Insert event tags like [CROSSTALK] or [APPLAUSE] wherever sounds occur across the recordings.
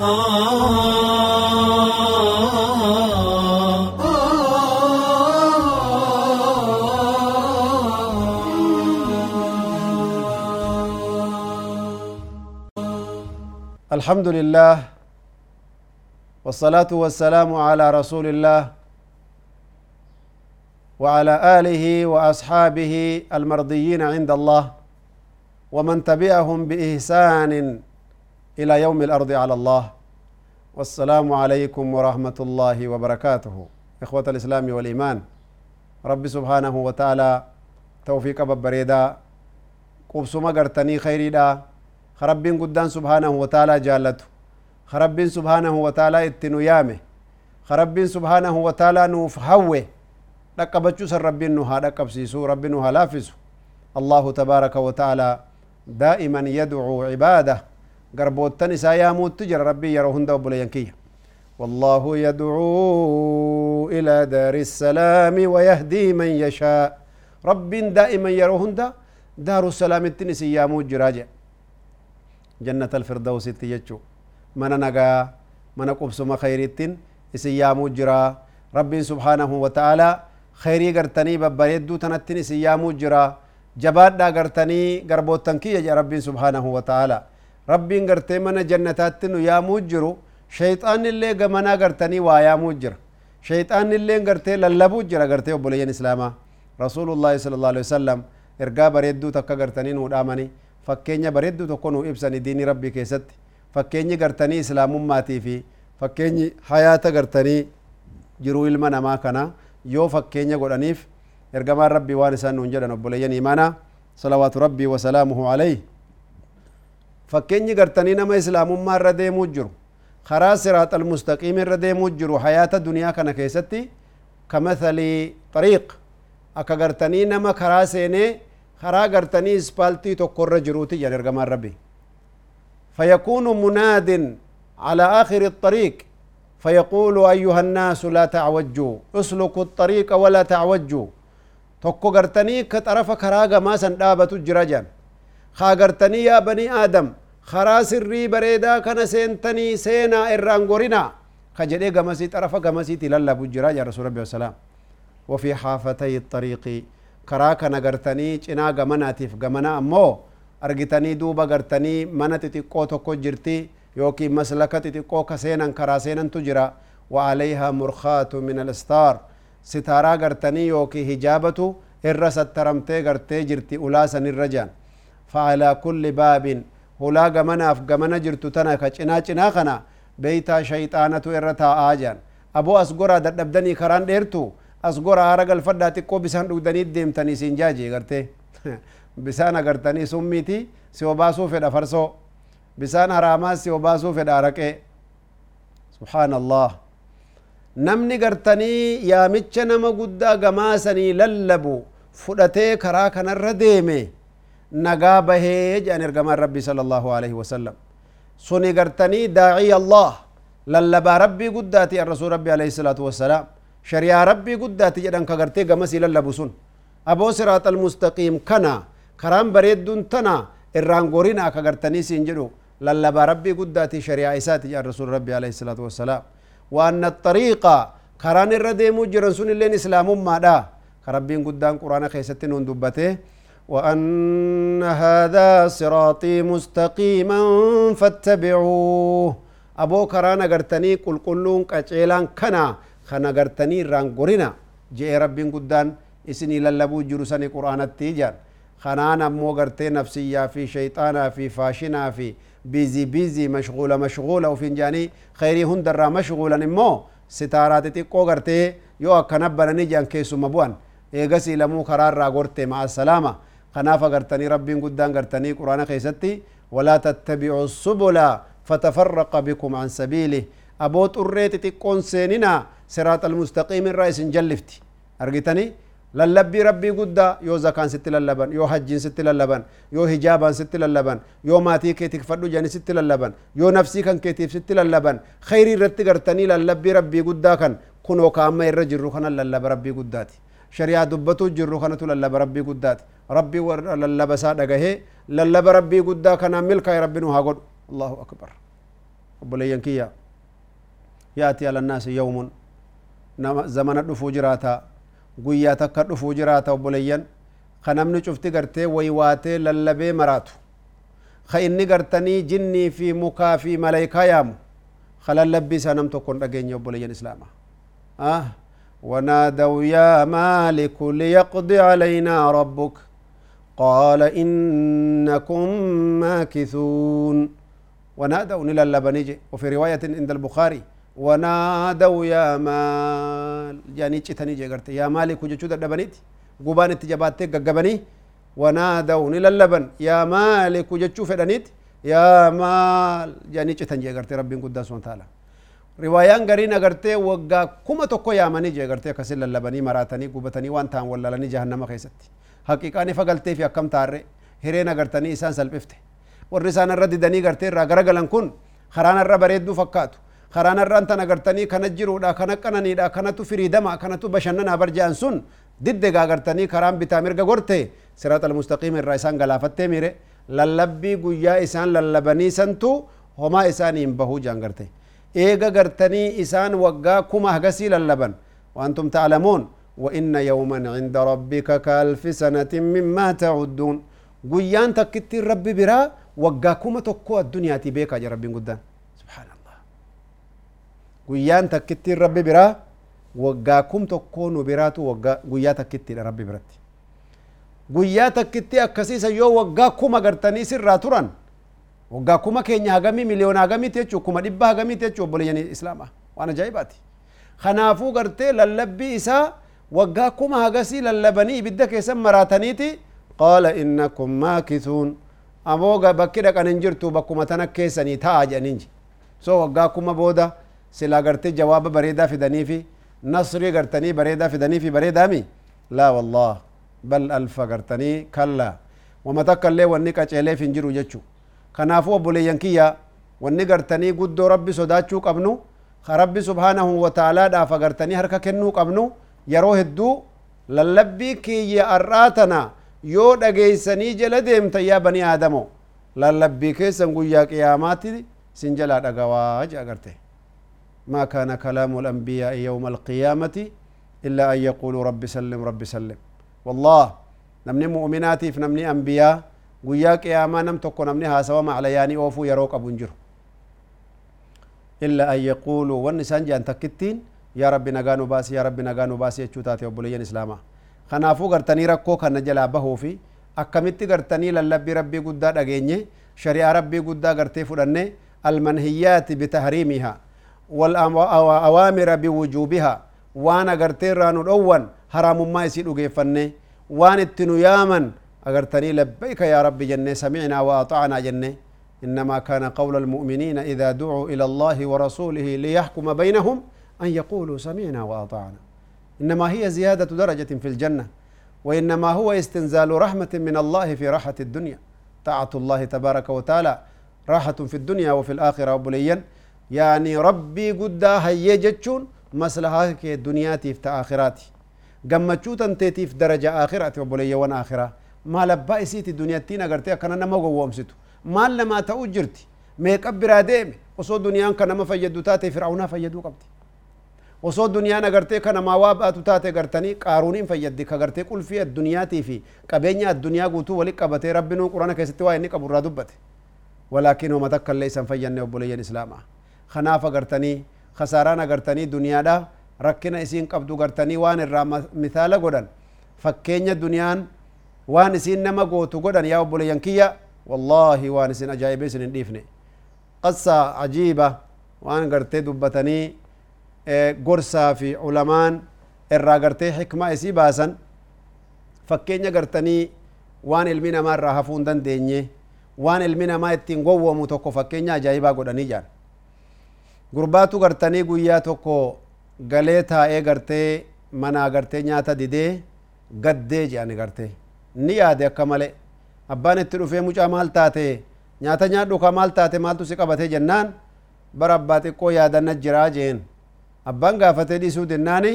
الحمد لله والصلاة والسلام على رسول الله وعلى آله وأصحابه المرضيين عند الله ومن تبعهم بإحسان إلى يوم الأرض على الله. والسلام عليكم ورحمة الله وبركاته. إخوة الإسلام والإيمان رب سبحانه وتعالى توفيق ببريدا قبسما قرتني خيري دا خربين قدان سبحانه وتعالى جالته خربين سبحانه وتعالى اتنو يامه خربين سبحانه وتعالى نوف هوه rabbiin nu haa dhaqqabsiisu rabbiin nu haa laaffisu allahu tabaaraka wataaalaa daa'iman yadcuu isaa yaamuutti jira rabbii yeroo hunda obboleeyyan kiyya والله يدعو إلى دار السلام ويهدي من يشاء رب دائما يروهن دار السلام التنس يامو جراجع جنة الفردوس تيجو من نغا من قبسم خير التن يامو جرا رب سبحانه وتعالى gartanii babbareedduu tanattin isin yaamuu jira jabaadhaa gartanii garboottan kiyya jedha rabbiin subhaanahu wa ta'ala rabbiin gartee mana jannataatti nu yaamuu jiru shayxaan illee gamanaa gartanii waa yaamuu jira shayxaan illee gartee lallabuu jira gartee obboleeyyan islaamaa rasuulullaahi sala allahu alaihi wasallam ergaa bareedduu takka gartanii nuu dhaamanii fakkeenya bareedduu tokko nuu ibsani diinii rabbii keessatti fakkeenyi gartanii islaamummaatii fi fakkeenyi hayaata gartanii jiruu ilma namaa kanaa yoo fakkeenya godhaniif ergamaan rabbii waan isaan nuun jedhan obboleeyyan imaanaa salawaatu rabbii wasalaamuhu alayh فكيني غرتني نما اسلام ما رده مجر خرا صراط المستقيم رده مجر حياه الدنيا كان كيستي كمثل طريق اكا غرتني نما خرا سيني خرا غرتني اسبالتي تو كور جروتي يا ربي فيكون مناد على اخر الطريق فيقول ايها الناس لا تعوجوا اسلكوا الطريق ولا تعوجوا تو كغرتني كطرف خرا ما سن جراجان banii aadam karaa sirrii bareedaa kana seentanii seenaa irraan gorinaa ka jedhee gamasii xarafa gamasiiti lallabu jira jan rasul rabbi wasalaam وفي حافتي الطريق kana gartanii cinaa gamanaatiif gamana ammoo argitanii duuba gartanii mana xixiqqoo tokko jirti yookiin maslaka xixiqqoo ka seenan karaa seenantu jira وعليها مرخاة من الستار ستارا غرتني يوكي هجابة إر سترمتي غرتي جرتي أولاسا الرجان فعلى كل باب. هلا غمنا في غمنا جرتو تنا كچنا چنا خنا. بيتا شيطانة إرتا آجان. أبو أسقرا دبدني كران ديرتو. أسقرا هرقل فدا تقو بسان دودني ديمتني سنجاجي غرتي. [LAUGHS] بسان غرتني سميتي. سيوباسو في دفرسو بسان هراما سيوباسو في داركي سبحان الله namni gartanii yaamicha nama guddaa gamaasanii lallabu fudhatee karaa kanarra deeme allahu alaihi wasallam suni gartanii daaciya allah lallabaa rabbii guddaati an rasul rabbii alaihi salaatu wassalaam shariyaa rabbii guddaati jedhan ka gartee gamasii lallabu sun aboo siraat almustaqiim kana karaan bareedduun tana irraan gorinaa ka gartanii siin jedhu lallabaa rabbii guddaati shariyaa isaati jedhan rasul rabbii alaihi salaatu wassalaam وأن الطريق كران الرديم جرن سن اللين إسلام ما دا كربين قدام قرآن خيستين دبته وأن هذا صراطي مستقيما فاتبعوه. أبو كران قرتني قل قلون كأجيلان كنا خنا قرتني رانقرنا جاء ربين قدام إسني للبو جرسني قرآن التيجان خنانا مو قرتي نفسية في شيطانا في فاشنا في بيزي بيزي مشغولة مشغولة وفين جاني خيري هندرا مشغولا نمو. ستارات تقو غرتي يو أكنبنا نجان كيسو مبوان. إيغسي لمو قرار را غرتي مع السلامة. خناف غرتني ربي قدان غرتني قرآن خيستي ولا تتبعوا السبل فتفرق بكم عن سبيله. أبو تريت تكون سيننا سرات المستقيم الرئيس جلفتي. أرغتني للبي ربي قد يو زكاة ست للبن يو حج ست للبن يو هجاب ست للبن يو ماتي كيتك فردو جاني ست للبن يو نفسي كان كيتيف ست للبن. خيري رتغرتني للبي ربي قد كان كنو كاما يرجر روخنا للبي ربي قداتي. Shari'aa dubbatuu jirru kanatu lallaba rabbii guddaati rabbii lallaba isaa dhagahee lallaba rabbii guddaa kanaan milkaa'e rabbi nu haa godhu allahu akbar obboleeyyan kiyya yaati ala annaasi yawmun nama zamana dhufuu jiraata guyyaa takka dhufuu jiraata obboleeyyan ka namni cufti gartee waywaatee lallabee maraatu ka inni gartanii jinnii fi mukaa fi maleykaa yaamu ka lallabbii isaa nam tokkon dhageenye obboleeyyan islaama ah ونادوا يا مالك ليقضي علينا ربك. قال إنكم ماكثون. ونادوا إلى اللبنيج وفي رواية عند البخاري ونادوا يا مال. يعني تشتني جرت يا مالك وجود الدبنيت قبان التجابات قبني ونادوا إلى اللبن. يا مالك وجود فدنيت يا مال. يعني تشتني جرت ربي قداس وتعالى. Riwaayaan gariin agartee waggaa kuma tokko yaamanii jee agartee akkasin lallabanii maraatanii gubatanii waan ta'an wallalanii jahannama keessatti haqiqaan ifa galtee fi akkam taarre hireen agartanii isaan salphifte warri isaan irra didanii gartee irraa garagalan kun karaan irra bareedduu fakkaatu karaan irraan tan agartanii kana jiruudha kana qananiidha kanatu firiidama kanatu bashannanaa barja'an sun diddega agartanii karaan bitaa mirga gorte siraat almustaqiim irraa isaan galaafattee mire lallabbii guyyaa isaan lallabanii santu homaa isaanii hin bahuu jaan eega gartanii isaan waggaa kuma hagasii lallaban waantum ta'lamuun وإن يوما عند ربك كألف سنة مما تعدون guyyaan takkitti rabbi biraa waggaa kuma tokko addunyaati beekaa jira rabbiin guddaan subhaanallah guyyaan takkitti rabbi biraa waggaa kum tokko nu biraatu waggaa guyyaa takkittidha rabbi biratti guyyaa takkitti akkasiisa yoo وقا كوما كينيا هغامي مليون هغامي تيچو كوما ديبا هغامي تيچو بوليني يعني اسلاما وأنا جايباتي خنافو غرتي لللبي اسا وقا كوما هغسي بدك يسم مراتنيتي قال انكم ماكثون ابوغا بكيدا كننجرتو بكوما تنكيسني تاج انينج سو وقا بودا سلا غرتي جواب بريدا في دنيفي نصري غرتني بريدا في دنيفي بريدا مي لا والله بل الف غرتني كلا ومتكل لي ونيكا تشيلي فينجرو جچو kanaafuu obboleeyyan kiyya wanni gartanii guddoo rabbi sodaachuu qabnu ka rabbi subhaanahu wa taalaadhaaf agartanii harka kennuu qabnu yeroo hedduu lallabbii kiyya ar'aa tana yoo dhageeysanii jala deemtan yaa bani aadamo lallabbii keessan guyyaa qiyaamaatti sin jalaa dhagawaa je agarte ما كان كلام الأنبياء يوم القيامة إلا أن يقولوا رب سلم رب سلم والله نمني مؤمناتي في نمني أنبياء guyyaa qiyaamaa nam tokko namni haasawa maclayaanii oofuu yeroo qabu hin jiru illa an yaquuluu wanni isaan jedhan takkittiin yaa rabbi nagaa nu baasi yaa rabbi nagaa nu baasi jechuu taate obboleeyyan islaamaa kanaafuu gartanii rakkoo kana jalaa bahuu fi akkamitti gartanii lallabbii rabbii guddaa dhageenye shari'aa rabbii guddaa gartee fudhanne almanhiyyaati bitahriimihaa والأوامر بوجوبها وأنا غرتي رانو دوان حرام ما يسي dhugeeffanne waan itti nu yaaman agartanii labbayka yaa rabbi jenne samicnaa وأطعنا jenne إنما كان قول المؤمنين إذا دعوا إلى الله ورسوله ليحكم بينهم أن يقولوا سمعنا وأطعنا. إنما هي زيادة درجة في الجنة وإنما هو استنزال رحمة من الله في راحة الدنيا. طاعة الله تبارك وتعالى راحة في الدنيا وفي الآخرة وبليا يعني ربي قد هي جتشون مصلحة كي دنياتي في آخراتي قمتشو تنتيتي في درجة آخرة وبليا وأنا ما لبا اسيت الدنيا تينا غرتي كان أنا ما غومسيتو ما لما توجرتي ميك أب براديم وصو دنيا كان ما فيدو تاتي فرعون فيدو قبتي وصو دنيا أنا غرتي كان ما واب اتو تاتي غرتني قارونين فيدي كغرتي قل في الدنيا تي في قبينيا الدنيا غوتو ولي قبتي ربنو قرانك كيستي واي نقب رادوبتي ولكن وما تكل ليس فيني وبلي الإسلام. خنافة غرتني خسارانا غرتني دنيا دا. ركنا إسين قبدو غرتني وان الرام مثال غدن فكينيا دنيان waan isiin nama gootu godhan yaa obboleeyyan kiyya wallaahi waan isin ajaa'ibe isin hin dhiifne. Qassa ajiiba waan gartee dubbatanii gorsaa fi ulamaan irraa gartee xikmaa isii baasan fakkeenya gartanii waan ilmi namaa irraa hafuu hin dandeenye waan ilmi namaa ittiin gowwomu tokko fakkeenya ajaa'ibaa godhanii jaan. Gurbaatu gartanii guyyaa tokko galee taa'ee gartee manaa gartee nyaata didee gaddee jedhani gartee abbaan itti dhufee mucaa maal taate nyaata nyaadhu ka maal taate maaltu si qabate jennaan bara abbaa xiqqoo yaadanna jiraa jeen abbaan gaafatee dhiisuu dennaani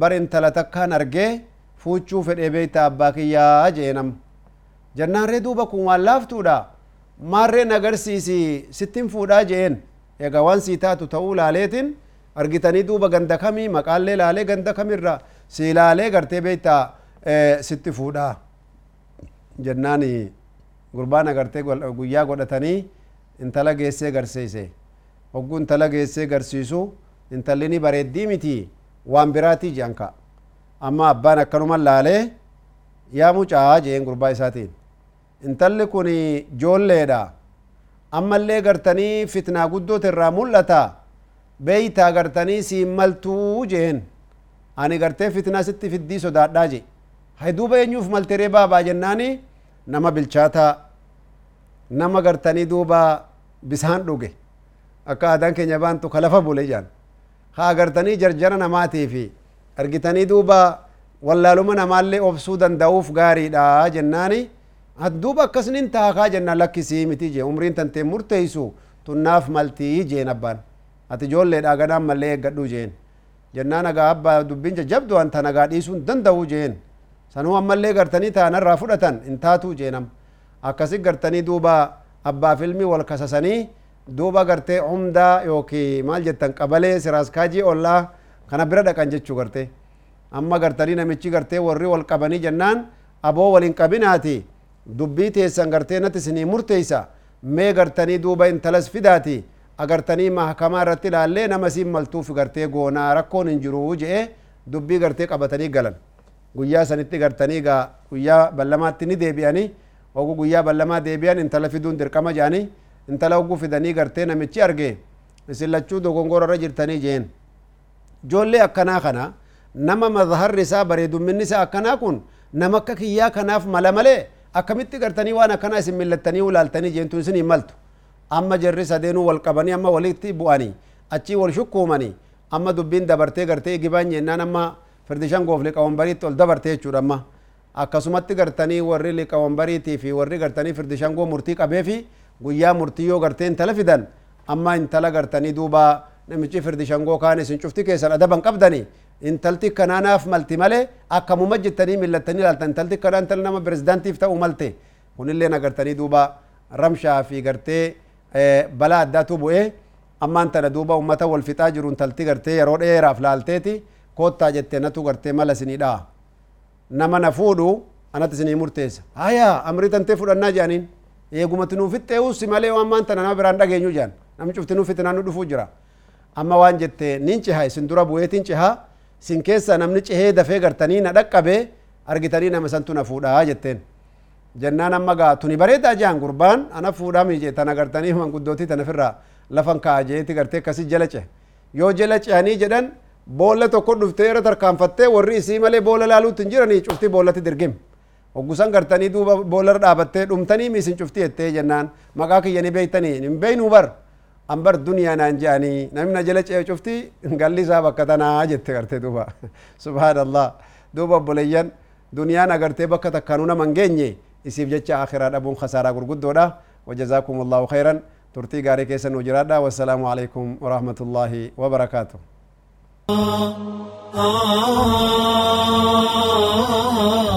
bar intala takkaan argee fuuchuu fedhee beeyta abbaa kiyyaa jeenam jennaanree duuba kun waan laaftuudha maarreen agarsiisi sittin fuudhaa jeen egaa waan sii taatu ta'uu laaleetin argitanii duuba ganda kamii maqaallee laalee ganda kamirra si laalee gartee beektaa sitti fuudhaa jennaan gurbaan agartee guyyaa godhatanii intala geessee garsiise hogguu intala geessee garsiisu intalli ni bareeddii miti waan biraatii jedhan ka amma abbaan akkanuma laalee yaa mucaa jeen gurbaa isaatiin intalli kun joolleedha ammallee gartanii fitnaa guddoota irraa mul'ata beeytaa gartanii siin maltuu jeen ani gartee fitnaa sitti fiddii sodaadhaa je hay duuba eenyuuf malteree baabaa jennaani nama bilchaataa nama gartanii duuba bisaan dhuge akka aadaan keenya baantu ka lafa bule jaan haa agartanii jarjara namaatiifi argitanii duuba wallaaluma namaallee obsuu danda'uuf gaariidha jennaani duuba akkasnin taakaa jennaan lakkisii miti jee umriin tantee murteeysu tunnaaf maltii jeen abbaan ati ijoolleedha ganaan mallee eeggadhu jeen jennaan agaa abbaa dubbincha jabdu anta nagaa dhiisuun danda'u jeen sanuu ammallee gartanii taanarraa fudhatan hin taatu jeenam akkasi gartanii duuba abbaaf ilmi wal kasasanii duuba gartee humdaa yookiin maal jettan qabalee siraaskaajii ollaa kana bira dhaqan jechuu gartee amma gartanii namichi gartee warri wal qabanii jennaan aboo waliin qabinaati dubbii teessan gartee natti isinii murteeysa mee gartanii duuba intalas fidaati agartanii mahkamaa irratti ilaallee nama siin maltuuf gartee goonaa rakkoon hin jiru je'e dubbii gartee qabatanii galan guyyaa sanitti gartanii gaa guyyaa ballamaatti ni deebi'anii ogu guyyaa ballamaa deebi'an intala fiduun dirqama jedhanii intala ogu fidanii gartee namichi arge isin lachuu dogongora irra jirtanii jeen ijoollee akkanaa kana nama mazharri isaa bareedumminni isaa akkanaa kun nama akka kiyyaa kanaaf mala malee akkamitti gartanii waan akkanaa isin millattanii ulaaltanii jeentuun isin hin maltu amma jarri sadeenuu wal qabanii amma walitti bu'anii achii wal shukkuumanii amma dubbiin dabartee gartee gibaan jennaan amma firdishan goof liqawambariitti ol dabarte jechuudha amma akkasumatti gartanii warri liqawambariitii fi warri gartanii firdishan goo murtii qabee fi guyyaa murtii yoo gartee intala fidan amma intala gartanii duuba namichi firdishangoo kaan isin cufti keessan adaban qabdanii intalti kanaanaaf malti malee akkamuma jettanii millattanii ilaaltan intalti kanaa intala nama pirezidaantiif ta'u malte kunillee nagartanii duuba ramshaa fi gartee balaa addaatu bu'ee ammaan tana duuba ummata wal fixaa jiru intalti gartee yeroo dheeraaf laalteeti koottaa jettee natu gartee mala isinii dha'a nama na fuudhu anatti isinii murteessa haya amrii tantee fudhannaa jedhaniin eegumatti nuuf fixxeewusi malee waan maan tana nama biraan dhageenyu jedhan namni cufti nuuf fixinaan nu dhufuu jira amma waan jette nin ciha isin dura bu'eetin ciha sin keessa namni cihee dafee gartanii na dhaqqabee argitanii nama santu na fuudhaa jetteen jennaan amma gaa tuni bareedaa jehan gurbaan ana fuudhaa miije tana gartanii manguddootii tanafirraa lafan ka'a jeeti gartee akkasi jala cehe yoo jala cehanii jedhan boolla tokko dhuftee irra tarkaanfattee warri isii malee boolla laaluutti hin jiranii cufti boollatti dirgim hoggusan gartanii duuba boolla dhaabattee dhumtanii miisin cufti jettee jennaan maqaa kiyyanii beektanii hin beeynuu bar an bar duniyaa naan je'anii namni na jala ce'e cufti galli isaa bakka tanaa jette gartee duuba subhaanallah duuba obboleeyyan duniyaan agartee bakka takkaanuu nama hin geenye isiif jecha akhiraa dhabuun khasaaraa gurguddoodha wajazaakum allahu khayran turtii gaarii keessa nuu jiraadha wassalaamu alaikum warahmatullaahi wabarakaatuh ah, ah, ah,